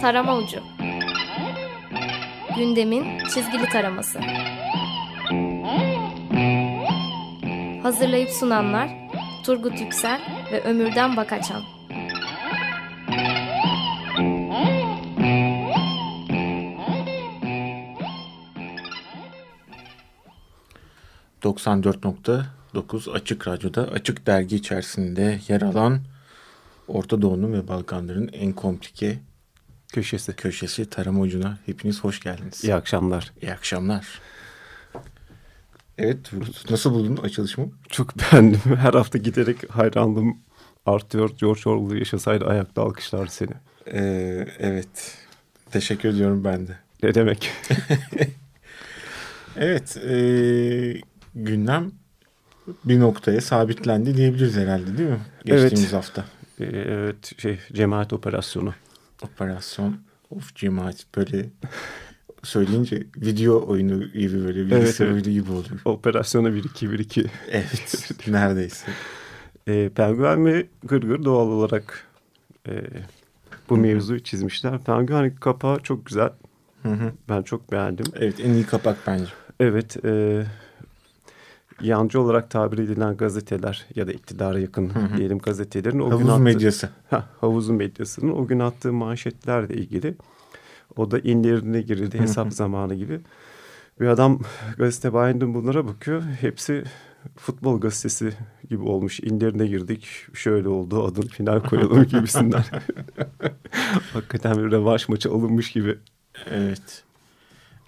Tarama Ucu. Gündemin çizgili taraması. Hazırlayıp sunanlar Turgut Yüksel ve Ömürden Bakaçan 94.9 Açık Radyo'da Açık Dergi içerisinde yer alan Orta Doğu'nun ve Balkanların en komplike köşesi. Köşesi Tarama Ucu'na hepiniz hoş geldiniz. İyi akşamlar. İyi akşamlar. Evet, nasıl buldun açılışımı? Çok beğendim. Her hafta giderek hayranlığım artıyor. George Orwell yaşasaydı ayakta alkışlar seni. Ee, evet, teşekkür ediyorum ben de. Ne demek? evet, e, gündem bir noktaya sabitlendi diyebiliriz herhalde değil mi? Geçtiğimiz evet. hafta. Ee, evet, şey cemaat operasyonu. Operasyon of cemaat böyle söyleyince video oyunu gibi böyle bilgisayar evet, oyunu gibi oluyor. Operasyona 1-2-1-2. Evet neredeyse. E, Penguen ve Gırgır doğal olarak e, bu mevzuyu çizmişler. Penguen kapağı çok güzel. Hı hı. Ben çok beğendim. Evet en iyi kapak bence. Evet. E, yancı olarak tabir edilen gazeteler ya da iktidara yakın hı hı. diyelim gazetelerin o havuz gün attığı, medyası. Ha, havuz medyasının o gün attığı manşetlerle ilgili. O da inlerine girildi hesap hı hı. zamanı gibi. Bir adam gazete bayindin bunlara bakıyor. Hepsi futbol gazetesi gibi olmuş. İnlerine girdik. Şöyle oldu. Adını final koyalım gibisinden. Hakikaten bir revanş maçı alınmış gibi. Evet.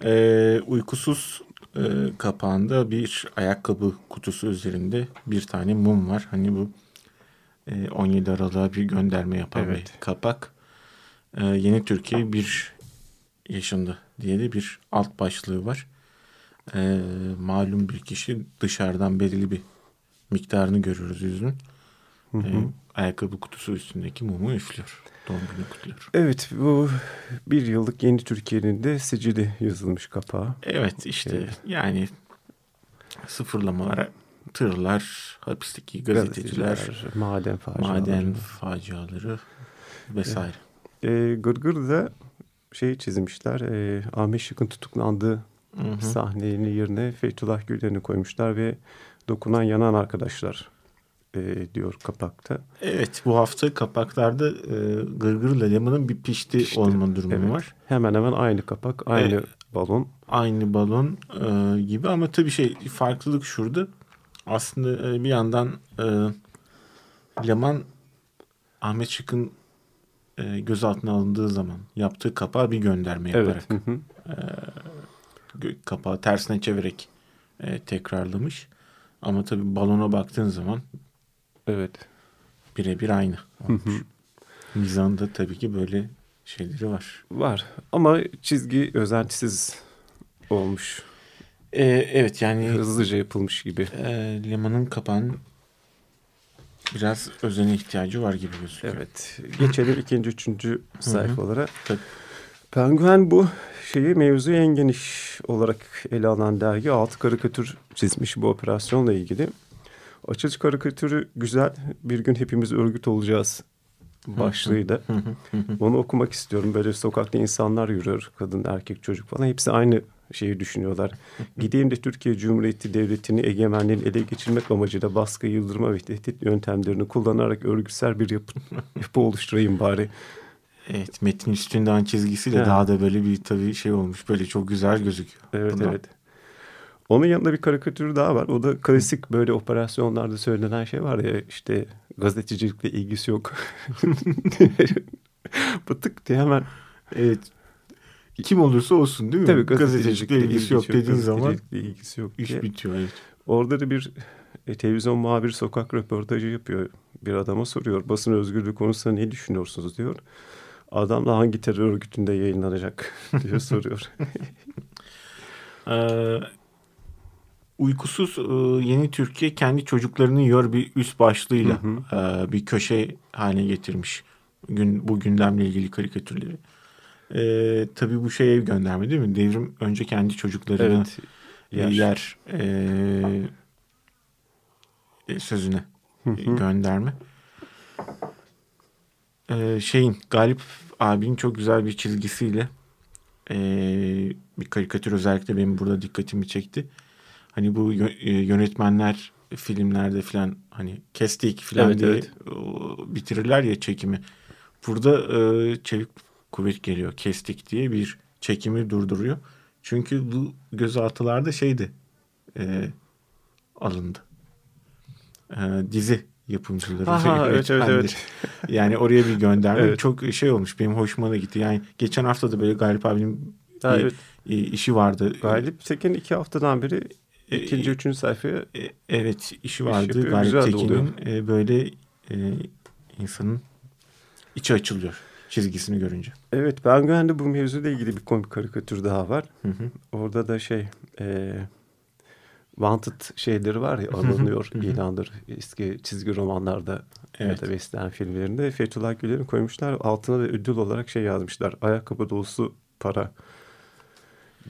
Ee, uykusuz e, kapağında bir ayakkabı kutusu üzerinde bir tane mum var. Hani bu e, 17 Aralık'a bir gönderme yapan evet. bir kapak. E, Yeni Türkiye bir yaşında diye de bir alt başlığı var. E, malum bir kişi dışarıdan belirli bir miktarını görürüz yüzünün. Hı hı. E, ayakkabı kutusu üstündeki mumu üflüyor. Doğum günü kutluyor. Evet bu bir yıllık Yeni Türkiye'nin de sicili yazılmış kapağı. Evet işte evet. yani sıfırlamalara tırlar, hapisteki gazeteciler, gazeteciler maden faciaları, maden faciaları vesaire. E, Gırgır da şey çizmişler. E, Ahmet Şık'ın tutuklandığı hı hı. sahnenin yerine Feytullah Gülen'i koymuşlar ve dokunan yanan arkadaşlar e, diyor kapakta. Evet bu hafta kapaklarda e, Gırgır'la Leman'ın bir pişti, pişti olma durumu evet. var. Hemen hemen aynı kapak, aynı e, balon. Aynı balon e, gibi ama tabii şey farklılık şurada. Aslında e, bir yandan e, Leman Ahmet Şık'ın e, gözaltına alındığı zaman yaptığı kapağı bir gönderme yaparak evet. hı hı. E, kapağı tersine çevirerek e, tekrarlamış. Ama tabii balona baktığın zaman Evet. Birebir aynı. Mizanda tabii ki böyle şeyleri var. Var ama çizgi özentisiz olmuş. Ee, evet yani. Hızlıca yapılmış gibi. E, Leman'ın kapağının biraz özene ihtiyacı var gibi gözüküyor. Evet. Geçelim ikinci, üçüncü sayfalara. Tabii. Penguen bu şeyi mevzuyu en geniş olarak ele alan dergi altı karikatür çizmiş bu operasyonla ilgili. Açılış karikatürü güzel. Bir gün hepimiz örgüt olacağız başlığıyla. Onu okumak istiyorum. Böyle sokakta insanlar yürüyor. Kadın, erkek, çocuk falan. Hepsi aynı şeyi düşünüyorlar. Gideyim de Türkiye Cumhuriyeti Devleti'ni egemenliğini ele geçirmek amacıyla baskı, yıldırma ve tehdit yöntemlerini kullanarak örgütsel bir yapı, yapı oluşturayım bari. Evet metin üstünden çizgisiyle yani. daha da böyle bir tabii şey olmuş. Böyle çok güzel gözüküyor. Evet Bundan. evet. Onun yanında bir karikatür daha var. O da klasik böyle operasyonlarda söylenen şey var ya işte gazetecilikle ilgisi yok. Bıtık diye hemen. Evet. Kim olursa olsun değil mi? Tabii gazetecilikle, gazetecilikle ilgisi yok dediğin zaman ilgisi yok iş diye. bitiyor. Evet. Orada da bir e, televizyon muhabiri sokak röportajı yapıyor. Bir adama soruyor basın özgürlüğü konusunda ne düşünüyorsunuz diyor. Adam da hangi terör örgütünde yayınlanacak diye soruyor. ee, uykusuz e, yeni Türkiye kendi çocuklarını yiyor bir üst başlığıyla hı hı. E, bir köşe haline getirmiş gün bu gündemle ilgili karikatürleri. E, tabii bu şeye gönderme değil mi? Devrim önce kendi çocuklarını evet, yer, yer e, e, sözüne hı hı. gönderme. E, şeyin Galip abinin çok güzel bir çizgisiyle e, bir karikatür özellikle benim burada dikkatimi çekti. Hani bu e, yönetmenler filmlerde falan hani kestik falan evet, diye evet. bitirirler ya çekimi. Burada e, çevik kuvvet geliyor kestik diye bir çekimi durduruyor. Çünkü bu gözaltılarda şeydi e, alındı. E, dizi yapımcıları. Aha, evet, evet, evet. Yani oraya bir gönderme. evet. Çok şey olmuş. Benim hoşuma da gitti. Yani geçen hafta da böyle Galip abinin ha, bir evet. işi vardı. Galip Tekin iki haftadan beri ikinci, e, üçüncü sayfaya e, evet işi vardı. İş Galip Tekin'in e, böyle e, insanın içi açılıyor çizgisini görünce. Evet ben güvende bu mevzuyla ilgili bir komik karikatür daha var. Hı hı. Orada da şey e, wanted şeyleri var ya alınıyor ilandır eski çizgi romanlarda evet. ya da western filmlerinde Fethullah Güler'in koymuşlar altına da ödül olarak şey yazmışlar ayakkabı dolusu para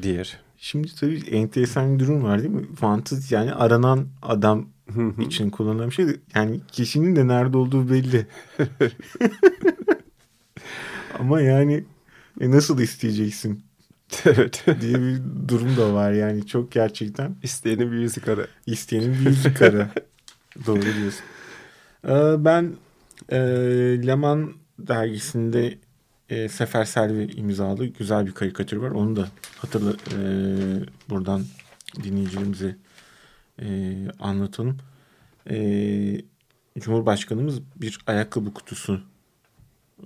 diğer. Şimdi tabii enteresan bir durum var değil mi? Wanted yani aranan adam için kullanılan bir şey. Yani kişinin de nerede olduğu belli. Ama yani e nasıl isteyeceksin? evet. diye bir durum da var yani çok gerçekten. İsteyenin bir yüzü kara. İsteyenin bir yüzü kara. Doğru diyorsun. Ee, ben e, Leman dergisinde e, Sefer Selvi imzalı güzel bir karikatür var. Onu da hatırla e, buradan dinleyicilerimize e, anlatalım. E, Cumhurbaşkanımız bir ayakkabı kutusu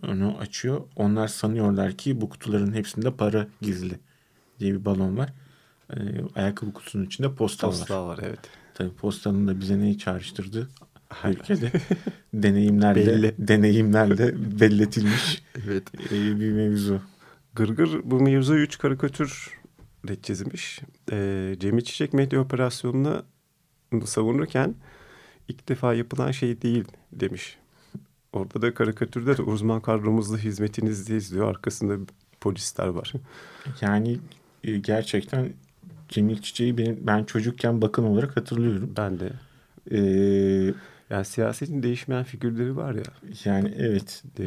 onu açıyor. Onlar sanıyorlar ki bu kutuların hepsinde para gizli diye bir balon var. E, ayakkabı kutusunun içinde posta, posta var. var. evet. Tabii postanın da bize neyi çağrıştırdı? Ülkede deneyimlerle Belli. deneyimlerle belletilmiş evet. e, bir mevzu. Gırgır bu mevzu üç karikatür de çizmiş. E, Cemil Çiçek medya operasyonuna savunurken ilk defa yapılan şey değil demiş. Orada da karikatürde de uzman kadromuzla hizmetinizdeyiz diyor. Arkasında polisler var. Yani e, gerçekten Cemil Çiçek'i ben, ben çocukken bakan olarak hatırlıyorum. Ben de. Ee, yani siyasetin değişmeyen figürleri var ya. Yani evet. E,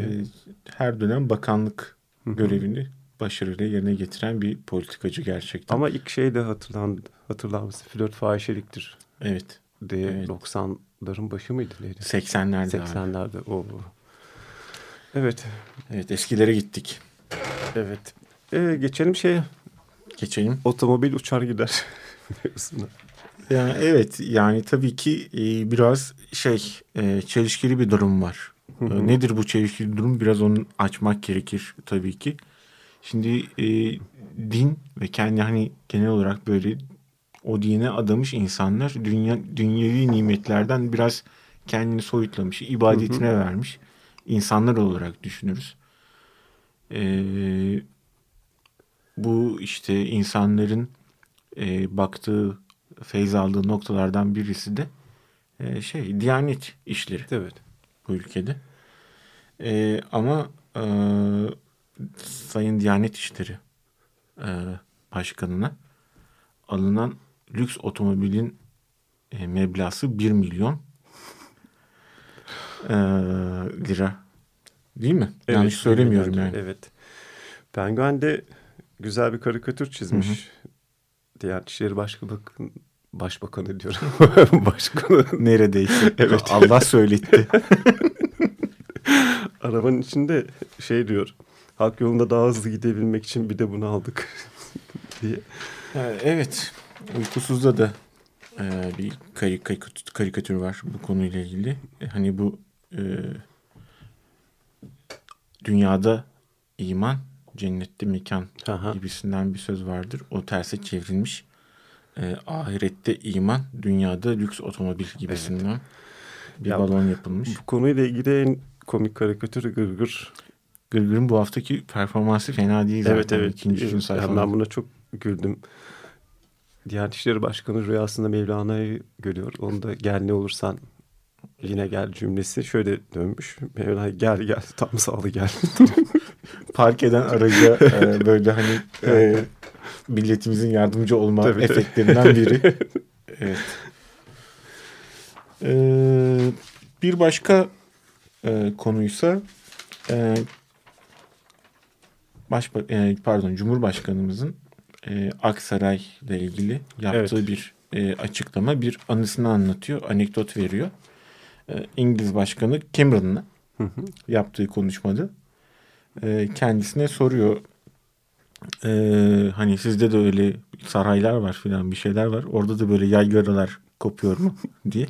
her dönem bakanlık görevini başarıyla yerine getiren bir politikacı gerçekten. Ama ilk şey de hatırlan, hatırlar mısın? Flört fahişeliktir. Evet. Diye evet. 90'ların başı mıydı? Neydi? 80'lerde 80'lerde. O. Evet. Evet eskilere gittik. Evet. Ee, geçelim şeye. Geçelim. Otomobil uçar gider. yani evet yani tabii ki e, biraz şey e, çelişkili bir durum var. E, nedir bu çelişkili durum? Biraz onu açmak gerekir tabii ki. Şimdi e, din ve kendi hani genel olarak böyle o dine adamış insanlar dünya dünyevi nimetlerden biraz kendini soyutlamış, ibadetine vermiş insanlar olarak düşünürüz. Ee, bu işte insanların e, baktığı, feyz aldığı noktalardan birisi de e, şey Diyanet işleri. Evet. Bu ülkede. E, ama e, Sayın Diyanet İşleri e, Başkanı'na alınan lüks otomobilin e, meblası 1 milyon e, lira. Değil mi? Evet, Yanlış söylemiyorum evet, yani. Evet. Penguen'de güzel bir karikatür çizmiş. Hı hı. Diyanet İşleri Başkanı, Başbakanı diyorum. Başkanı. Neredeyse. evet. Allah söyletti. Arabanın içinde şey diyor. Halk yolunda daha hızlı gidebilmek için bir de bunu aldık diye. Evet. Uykusuzda da e, bir karikatür, karikatür var bu konuyla ilgili. E, hani bu e, dünyada iman, cennette mekan Aha. gibisinden bir söz vardır. O terse çevrilmiş. E, ahirette iman, dünyada lüks otomobil gibisinden evet. bir ya, balon yapılmış. Bu konuyla ilgili en komik karikatür Gırgır. Gırgır'ın bu haftaki performansı fena değil zaten. Evet evet. İkinci, üçüncü sayfada. Ben buna çok güldüm. Diyanet İşleri Başkanı rüyasında Mevlana'yı görüyor. Onu da gel ne olursan yine gel cümlesi şöyle dönmüş. Mevlana gel gel tam sağlı gel. Park eden araca e, böyle hani e, milletimizin yardımcı olma tabii, efektlerinden tabii. biri. evet. Ee, bir başka e, konuysa e, başba e, pardon Cumhurbaşkanımızın e, Aksaray ile ilgili yaptığı evet. bir e, açıklama, bir anısını anlatıyor, anekdot veriyor. E, İngiliz Başkanı Cameron'la yaptığı konuşmada e, kendisine soruyor. E, hani sizde de öyle saraylar var filan bir şeyler var. Orada da böyle yaygaralar kopuyor mu diye.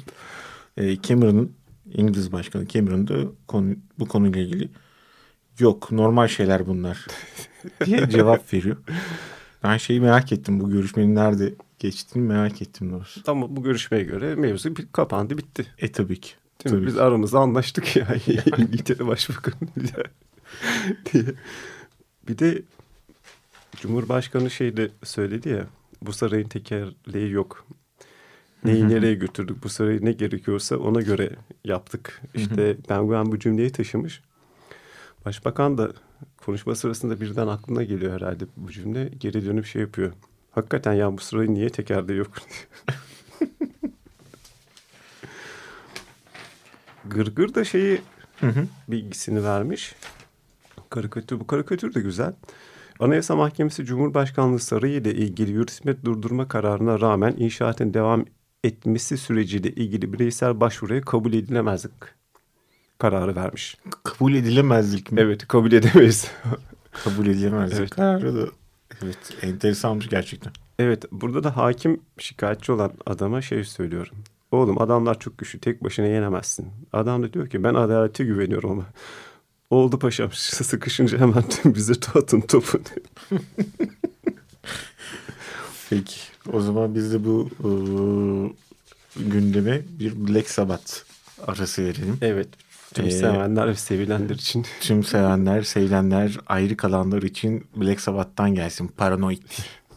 E, Cameron'ın İngiliz Başkanı Cameron da konu, bu konuyla ilgili yok normal şeyler bunlar diye cevap veriyor. Ben şeyi merak ettim bu görüşmenin nerede geçtiğini merak ettim doğrusu. Tamam bu görüşmeye göre mevzu bir, kapandı bitti. E tabii ki. Değil tabii Biz ki. aramızda anlaştık ya İngiltere Başbakanı diye. Bir de Cumhurbaşkanı şey de söyledi ya bu sarayın tekerleği yok. Neyi nereye götürdük bu sarayı ne gerekiyorsa ona göre yaptık. İşte Penguen bu cümleyi taşımış. Başbakan da konuşma sırasında birden aklına geliyor herhalde bu cümle. Geri dönüp şey yapıyor. Hakikaten ya bu sırayı niye tekerde yok? Gırgır da şeyi hı hı. bilgisini vermiş. Karikatür bu karikatür de güzel. Anayasa Mahkemesi Cumhurbaşkanlığı Sarayı ile ilgili yürütme durdurma kararına rağmen inşaatın devam etmesi süreciyle ilgili bireysel başvuruya kabul edilemezlik kararı vermiş. Kabul edilemezlik mi? Evet kabul edemeyiz. kabul edilemezlik evet. kararı da evet enteresanmış gerçekten. Evet burada da hakim şikayetçi olan adama şey söylüyorum. Oğlum adamlar çok güçlü tek başına yenemezsin. Adam da diyor ki ben adalete güveniyorum ama. Oldu paşam sıkışınca hemen bize atın topu. Peki o zaman biz de bu e, gündeme bir Black Sabbath arası verelim. Evet Tüm ee, sevenler ve sevilenler için. Tüm sevenler, sevilenler, ayrı kalanlar için Black Sabbath'tan gelsin. Paranoid.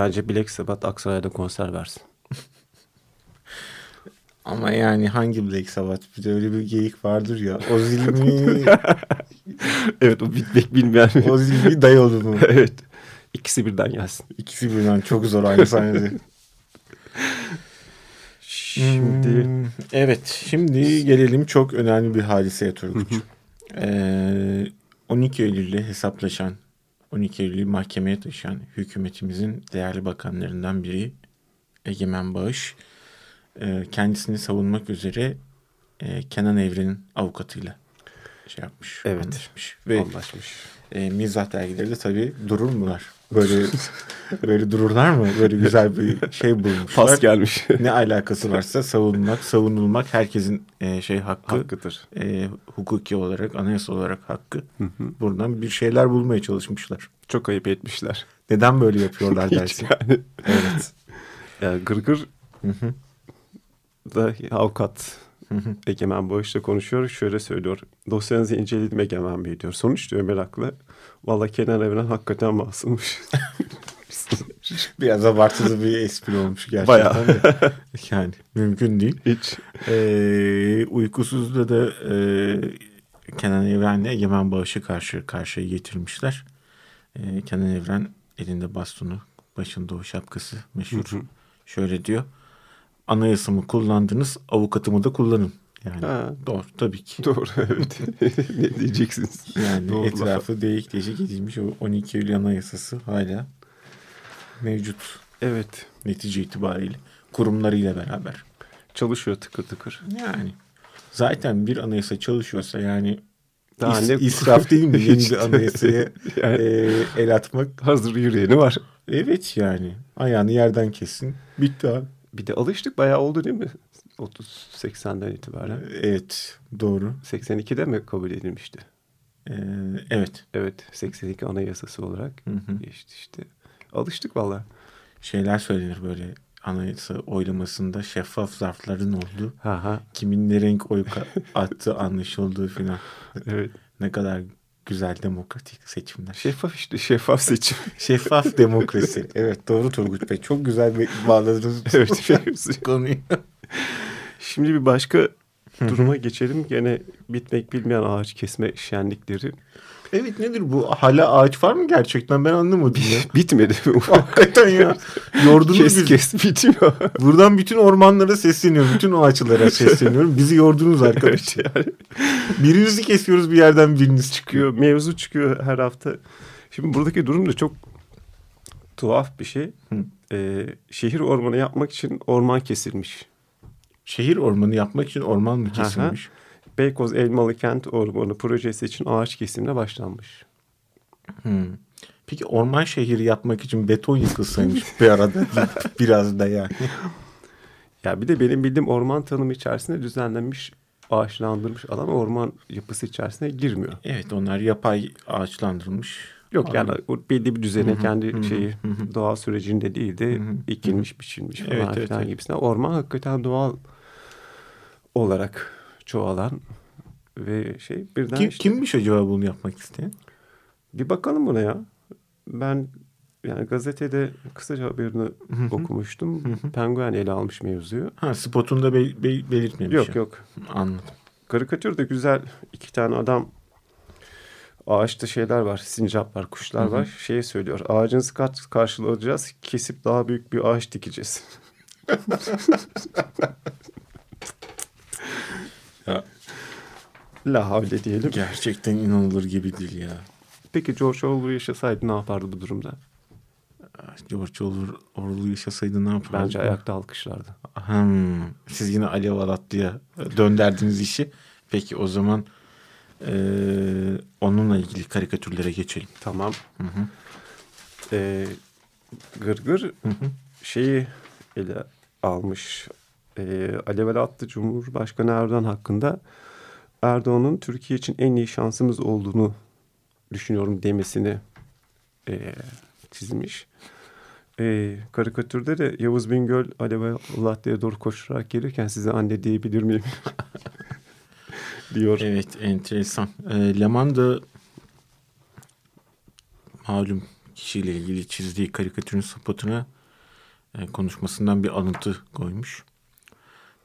Bence Black Sabbath Aksaray'da konser versin. Ama yani hangi Black Sabbath? Bir de öyle bir geyik vardır ya. O zilmi... evet o bitmek bilmeyen. o zilmi dayı olur mu? evet. İkisi birden gelsin. İkisi birden çok zor aynı sahnede. Şimdi hmm, evet şimdi gelelim çok önemli bir hadiseye Turgut. ee, 12 Eylül'le hesaplaşan 12 Eylül'ü mahkemeye taşıyan hükümetimizin değerli bakanlarından biri Egemen Bağış e, kendisini savunmak üzere e, Kenan Evren'in avukatıyla şey yapmış. Evet. Anlaşmış. Ve anlaşmış. E, mizah dergileri de tabii durur mular? Böyle böyle dururlar mı? Böyle güzel bir şey bulmuşlar. Pas gelmiş. ne alakası varsa savunmak, savunulmak herkesin e, şey hakkı. Hakkıdır. E, hukuki olarak, anayasa olarak hakkı. Hı hı. Buradan bir şeyler bulmaya çalışmışlar. Çok ayıp etmişler. Neden böyle yapıyorlar dersin? yani. Evet. Yani gırgır hı hı. da avukat Egemen Bağış'la konuşuyor. Şöyle söylüyor. Dosyanızı inceledim Egemen Bey diyor. Sonuç diyor meraklı. Valla Kenan Evren hakikaten masummuş. Biraz abartılı bir espri olmuş gerçekten. Bayağı. yani mümkün değil. Hiç. Ee, uykusuzda da e, Kenan Evren'le Egemen Bağış'ı karşı karşıya getirmişler. Ee, Kenan Evren elinde bastonu, başında o şapkası meşhur. Hı hı. Şöyle diyor. Anayasamı kullandınız, avukatımı da kullanın. Yani ha. doğru tabii ki. Doğru evet. ne diyeceksiniz? Yani doğru etrafı laf. değişik değişik edilmiş o 12 Eylül Anayasası hala mevcut. Evet. Netice itibariyle kurumlarıyla beraber. Çalışıyor tıkır tıkır. Yani zaten bir anayasa çalışıyorsa yani daha is, ne israf değil mi yeni bir anayasaya yani, e, el atmak? Hazır yüreğini var. Evet yani ayağını yerden kesin bitti abi. Bir de alıştık bayağı oldu değil mi? 30-80'den itibaren. Evet doğru. 82'de mi kabul edilmişti? Ee, evet. Evet 82 anayasası olarak hı hı. geçti işte. Alıştık valla. Şeyler söylenir böyle anayasa oylamasında şeffaf zarfların olduğu. Ha ha. Kimin ne renk oy attı anlaşıldığı filan. evet. Ne kadar güzel demokratik seçimler. Şeffaf işte şeffaf seçim. şeffaf demokrasi. Evet doğru Turgut Bey. Çok güzel bir bağladınız evet, konuyu. Şimdi bir başka duruma geçelim. Gene bitmek bilmeyen ağaç kesme şenlikleri. Evet nedir bu? Hala ağaç var mı gerçekten? Ben anlamadım ya. Bitmedi. Hakikaten ya. Yordunuz kes, bizi. Kes bitmiyor. Buradan bütün ormanlara sesleniyorum. Bütün ağaçlara sesleniyorum. Bizi yordunuz arkadaş. Evet yani. Birinizi kesiyoruz bir yerden biriniz çıkıyor. Mevzu çıkıyor her hafta. Şimdi buradaki durum da çok tuhaf bir şey. Ee, şehir ormanı yapmak için orman kesilmiş. Şehir ormanı yapmak için orman mı kesilmiş? Aha. Beykoz Elmalı Kent Ormanı projesi için ağaç kesimine başlanmış. Hmm. Peki orman şehri yapmak için beton yıkılsaymış bir arada biraz da yani. Ya bir de benim bildiğim orman tanımı içerisinde düzenlenmiş ağaçlandırmış alan orman yapısı içerisine girmiyor. Evet onlar yapay ağaçlandırılmış. Yok yani o belli bir düzene kendi şeyi doğal sürecinde değil de ekilmiş biçilmiş falan evet, filan evet, gibisinden. Orman hakikaten doğal olarak çoğalan ve şey birden Kim, işte, kimmiş acaba bunu yapmak isteyen? Bir bakalım buna ya. Ben yani gazetede kısaca haberini okumuştum. Penguen ele almış mevzuyu. Ha spotunda be- be- belirtmemiş. Yok ya. yok. Anladım. Karikatürde güzel iki tane adam ağaçta şeyler var, sincap var, kuşlar Hı-hı. var. Şeyi söylüyor. Ağacınızı karşılayacağız, kesip daha büyük bir ağaç dikeceğiz. ya. La havle diyelim. Gerçekten inanılır gibi değil ya. Peki George Orwell yaşasaydı ne yapardı bu durumda? George Orwell yaşasaydı ne yapardı? Bence ayakta alkışlardı. Hmm, siz yine Alev Alatlı'ya dönderdiniz işi. Peki o zaman e, onunla ilgili karikatürlere geçelim. Tamam. Hı hı. E, Gırgır hı hı. şeyi ele almış. E, Alev Alatlı Cumhurbaşkanı Erdoğan hakkında Erdoğan'ın Türkiye için en iyi şansımız olduğunu düşünüyorum demesini e, çizmiş. E, karikatürde de Yavuz Bingöl Alev Allah diye doğru koşarak gelirken size anne diyebilir miyim? diyor. Evet enteresan. E, Leman da malum kişiyle ilgili çizdiği karikatürün spotuna e, konuşmasından bir alıntı koymuş.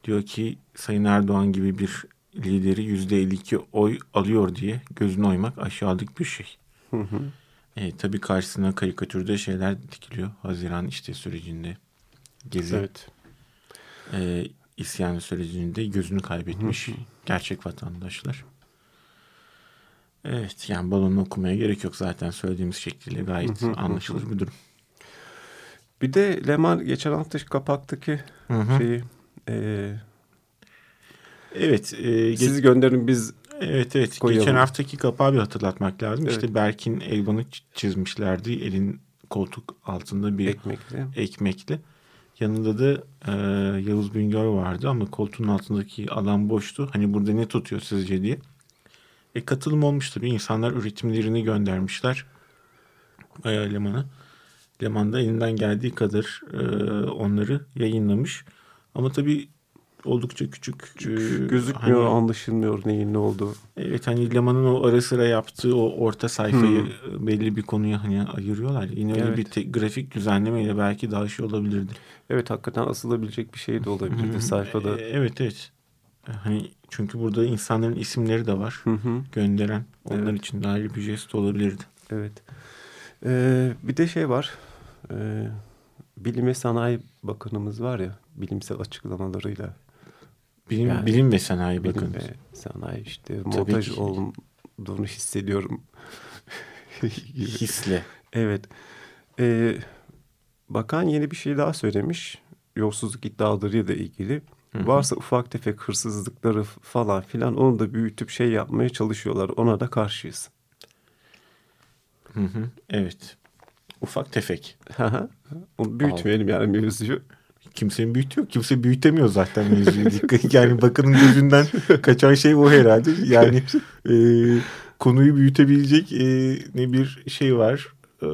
Diyor ki Sayın Erdoğan gibi bir lideri yüzde 52 oy alıyor diye gözünü oymak aşağılık bir şey. Hı hı. E, tabii karşısına karikatürde şeyler dikiliyor. Haziran işte sürecinde gezi evet. e, isyan sürecinde gözünü kaybetmiş hı hı. gerçek vatandaşlar. Evet yani balonu okumaya gerek yok zaten söylediğimiz şekliyle gayet hı hı. anlaşılır bir durum. Bir de Leman geçen hafta kapaktaki hı hı. şeyi e, Evet. E, Siz gönderin biz Evet evet. Koyalım. Geçen haftaki kapağı bir hatırlatmak lazım. Evet. İşte Berk'in Elvan'ı çizmişlerdi. Elin koltuk altında bir ekmekli. ekmekli. Yanında da e, Yavuz Bingöl vardı ama koltuğun altındaki alan boştu. Hani burada ne tutuyor sizce diye. E, katılım olmuş tabii. İnsanlar üretimlerini göndermişler. Bayağı Leman'a. Leman da elinden geldiği kadar e, onları yayınlamış. Ama tabii oldukça küçük. küçük e, gözükmüyor, hani, anlaşılmıyor neyin ne olduğu. Evet hani Leman'ın o ara sıra yaptığı o orta sayfayı hmm. belli bir konuya hani ayırıyorlar. Yine öyle evet. bir te- grafik düzenlemeyle belki daha şey olabilirdi. Evet hakikaten asılabilecek bir şey de olabilirdi hmm. sayfada. Evet evet. Hani çünkü burada insanların isimleri de var. Hı hı. Gönderen. Onlar evet. için daha iyi bir jest olabilirdi. Evet. Ee, bir de şey var. Ee, Bilim ve Sanayi Bakanımız var ya bilimsel açıklamalarıyla. Bilim, yani, bilim ve Sanayi ve Sanayi işte montaj olduğunu hissediyorum. Hisle. evet. Ee, bakan yeni bir şey daha söylemiş. Yolsuzluk iddialarıyla ilgili. Hı-hı. Varsa ufak tefek hırsızlıkları falan filan onu da büyütüp şey yapmaya çalışıyorlar. Ona da karşıyız. Hı hı. Evet. Ufak tefek. Onu büyütmeyelim yani mevzuyu. Kimsenin büyütüyor. Kimse büyütemiyor zaten mevzuyu. yani bakının gözünden kaçan şey o herhalde. Yani e, konuyu büyütebilecek e, ne bir şey var. E,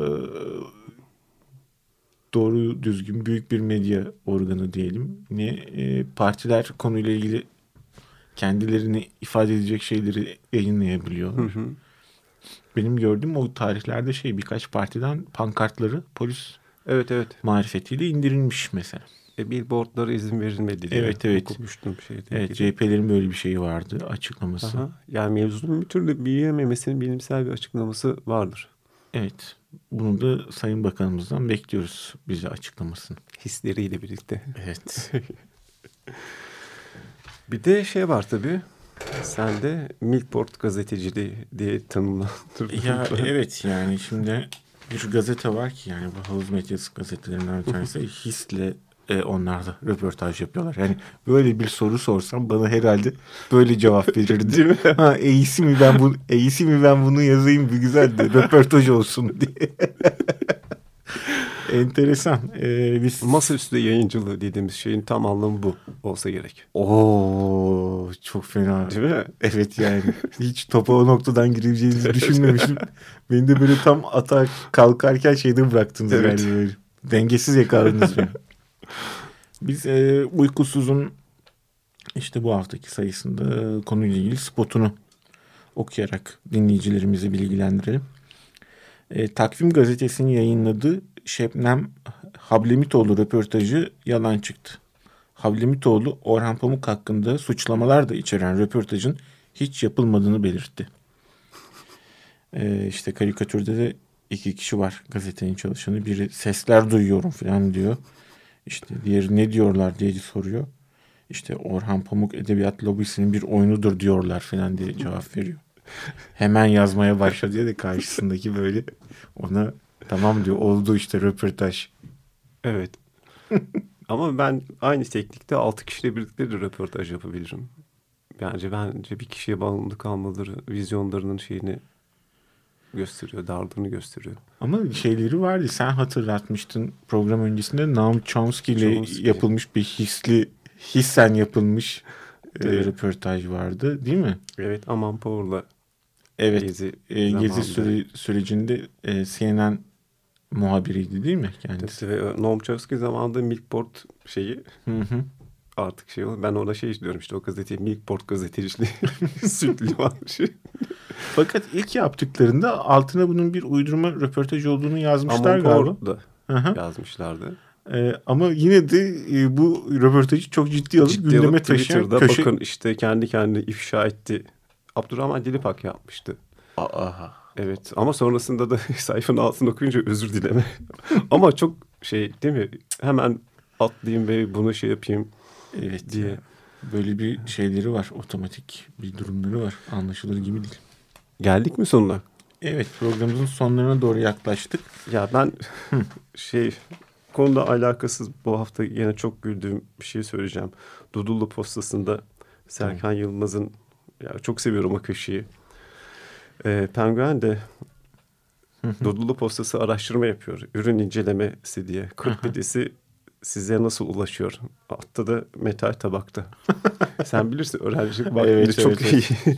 doğru düzgün büyük bir medya organı diyelim. Ne e, partiler konuyla ilgili kendilerini ifade edecek şeyleri yayınlayabiliyor. Hı hı. Benim gördüğüm o tarihlerde şey birkaç partiden pankartları polis evet evet marifetiyle indirilmiş mesela. E, billboardlara izin verilmedi diye evet, evet. okumuştum. Şeyde evet CHP'lerin böyle bir şeyi vardı açıklaması. Aha, yani mevzunun bir türlü büyüyememesinin bilimsel bir açıklaması vardır. Evet. Bunu da Sayın Bakanımızdan bekliyoruz bize açıklamasını. Hisleriyle birlikte. Evet. bir de şey var tabii. Sen de Milport gazeteciliği diye tanımlandırdın. Ya evet yani şimdi bir gazete var ki yani bu havuz medyası gazetelerinden bir tanesi hisle e, onlar da röportaj yapıyorlar. Yani böyle bir soru sorsam bana herhalde böyle cevap verirdi. Değil mi? Ha, iyisi mi ben bu iyisi mi ben bunu yazayım bir güzel de röportaj olsun diye. Enteresan. Ee, biz... Masaüstü yayıncılığı dediğimiz şeyin tam anlamı bu olsa gerek. Oo çok fena. Değil mi? Evet yani. Hiç topa o noktadan girebileceğinizi düşünmemişim. Beni de böyle tam atar kalkarken şeyde bıraktınız evet. böyle. Dengesiz yakaladınız beni. Biz e, uykusuzun işte bu haftaki sayısında konuyla ilgili spotunu okuyarak dinleyicilerimizi bilgilendirelim. E, Takvim gazetesinin yayınladığı Şebnem Hablemitoğlu röportajı yalan çıktı. Hablemitoğlu Orhan Pamuk hakkında suçlamalar da içeren röportajın hiç yapılmadığını belirtti. E, işte karikatürde de iki kişi var gazetenin çalışanı. Biri sesler duyuyorum falan diyor. İşte diğeri ne diyorlar diye soruyor. İşte Orhan Pamuk Edebiyat Lobisi'nin bir oyunudur diyorlar falan diye cevap veriyor. Hemen yazmaya başladı diye de karşısındaki böyle ona tamam diyor oldu işte röportaj. Evet. Ama ben aynı teknikte altı kişiyle birlikte de röportaj yapabilirim. Bence bence bir kişiye bağımlı kalmaları vizyonlarının şeyini gösteriyor, dardını gösteriyor. Ama şeyleri vardı. Sen hatırlatmıştın program öncesinde Naum Chomsky ile Chomsky. yapılmış bir hisli hissen yapılmış e, evet. e, röportaj vardı değil mi? Evet Aman Power'la Evet gezi, e, gezi süre, sürecinde e, CNN muhabiriydi değil mi kendisi? Ve Noam Chomsky zamanında Milkport şeyi hı hı. Artık şey oldu. Ben orada şey diyorum işte o gazeteyi Milkport gazeteciliği süt liman şey. Fakat ilk yaptıklarında altına bunun bir uydurma röportaj olduğunu yazmışlar Amon galiba. yazmışlardı. Ee, ama yine de e, bu röportajı çok ciddi alıp ciddi gündeme alıp taşıyan köşe... Bakın işte kendi kendine ifşa etti. Abdurrahman Dilipak yapmıştı. Aha. Evet ama sonrasında da sayfanın altını okuyunca özür dileme. ama çok şey değil mi? Hemen atlayayım ve bunu şey yapayım evet, diye. Böyle bir şeyleri var. Otomatik bir durumları var. Anlaşılır gibi değil. Geldik mi sonuna? Evet programımızın sonlarına doğru yaklaştık. Ya ben şey konuda alakasız bu hafta yine çok güldüğüm bir şey söyleyeceğim. Dudullu postasında Serkan Yılmaz'ın ya çok seviyorum o köşeyi. Ee, Penguen de Dudullu postası araştırma yapıyor. Ürün incelemesi diye. Kurt pidesi size nasıl ulaşıyor? Altta da metal tabakta. Sen bilirsin öğrencilik vaktinde evet, çok evet, iyi.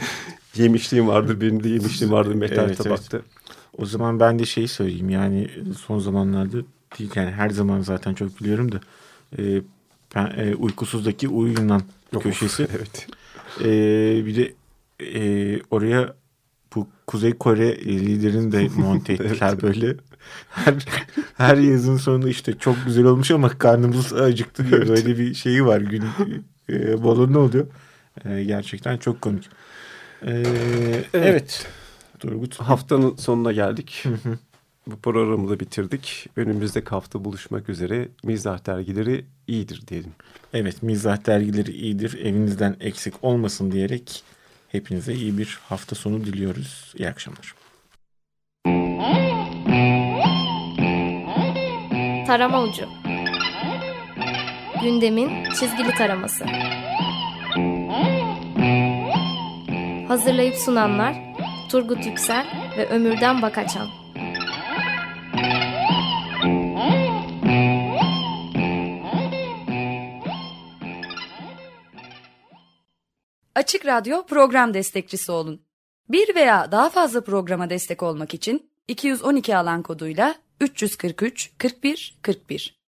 yemişliğim vardır. Benim de yemişliğim vardır metal evet, tabakta. Evet. O zaman ben de şeyi söyleyeyim. Yani son zamanlarda değil yani her zaman zaten çok biliyorum da e, ben, e, uykusuzdaki uyunan köşesi. evet. E, bir de e, oraya bu Kuzey Kore liderini de monte ettiler evet. böyle. Her, her yazın sonunda işte çok güzel olmuş ama karnımız acıktı diye evet. böyle bir şeyi var gün e, balonlu oluyor. E, gerçekten çok komik. E, evet. evet. Turgut. Haftanın sonuna geldik. Bu programı da bitirdik. Önümüzdeki hafta buluşmak üzere. Mizah dergileri iyidir diyelim. Evet mizah dergileri iyidir. Evinizden eksik olmasın diyerek hepinize iyi bir hafta sonu diliyoruz. İyi akşamlar. Tarama Ucu. Gündemin çizgili taraması. Hazırlayıp sunanlar Turgut Yüksel ve Ömürden Bakaçan Açık Radyo program destekçisi olun. Bir veya daha fazla programa destek olmak için 212 alan koduyla 343 41 41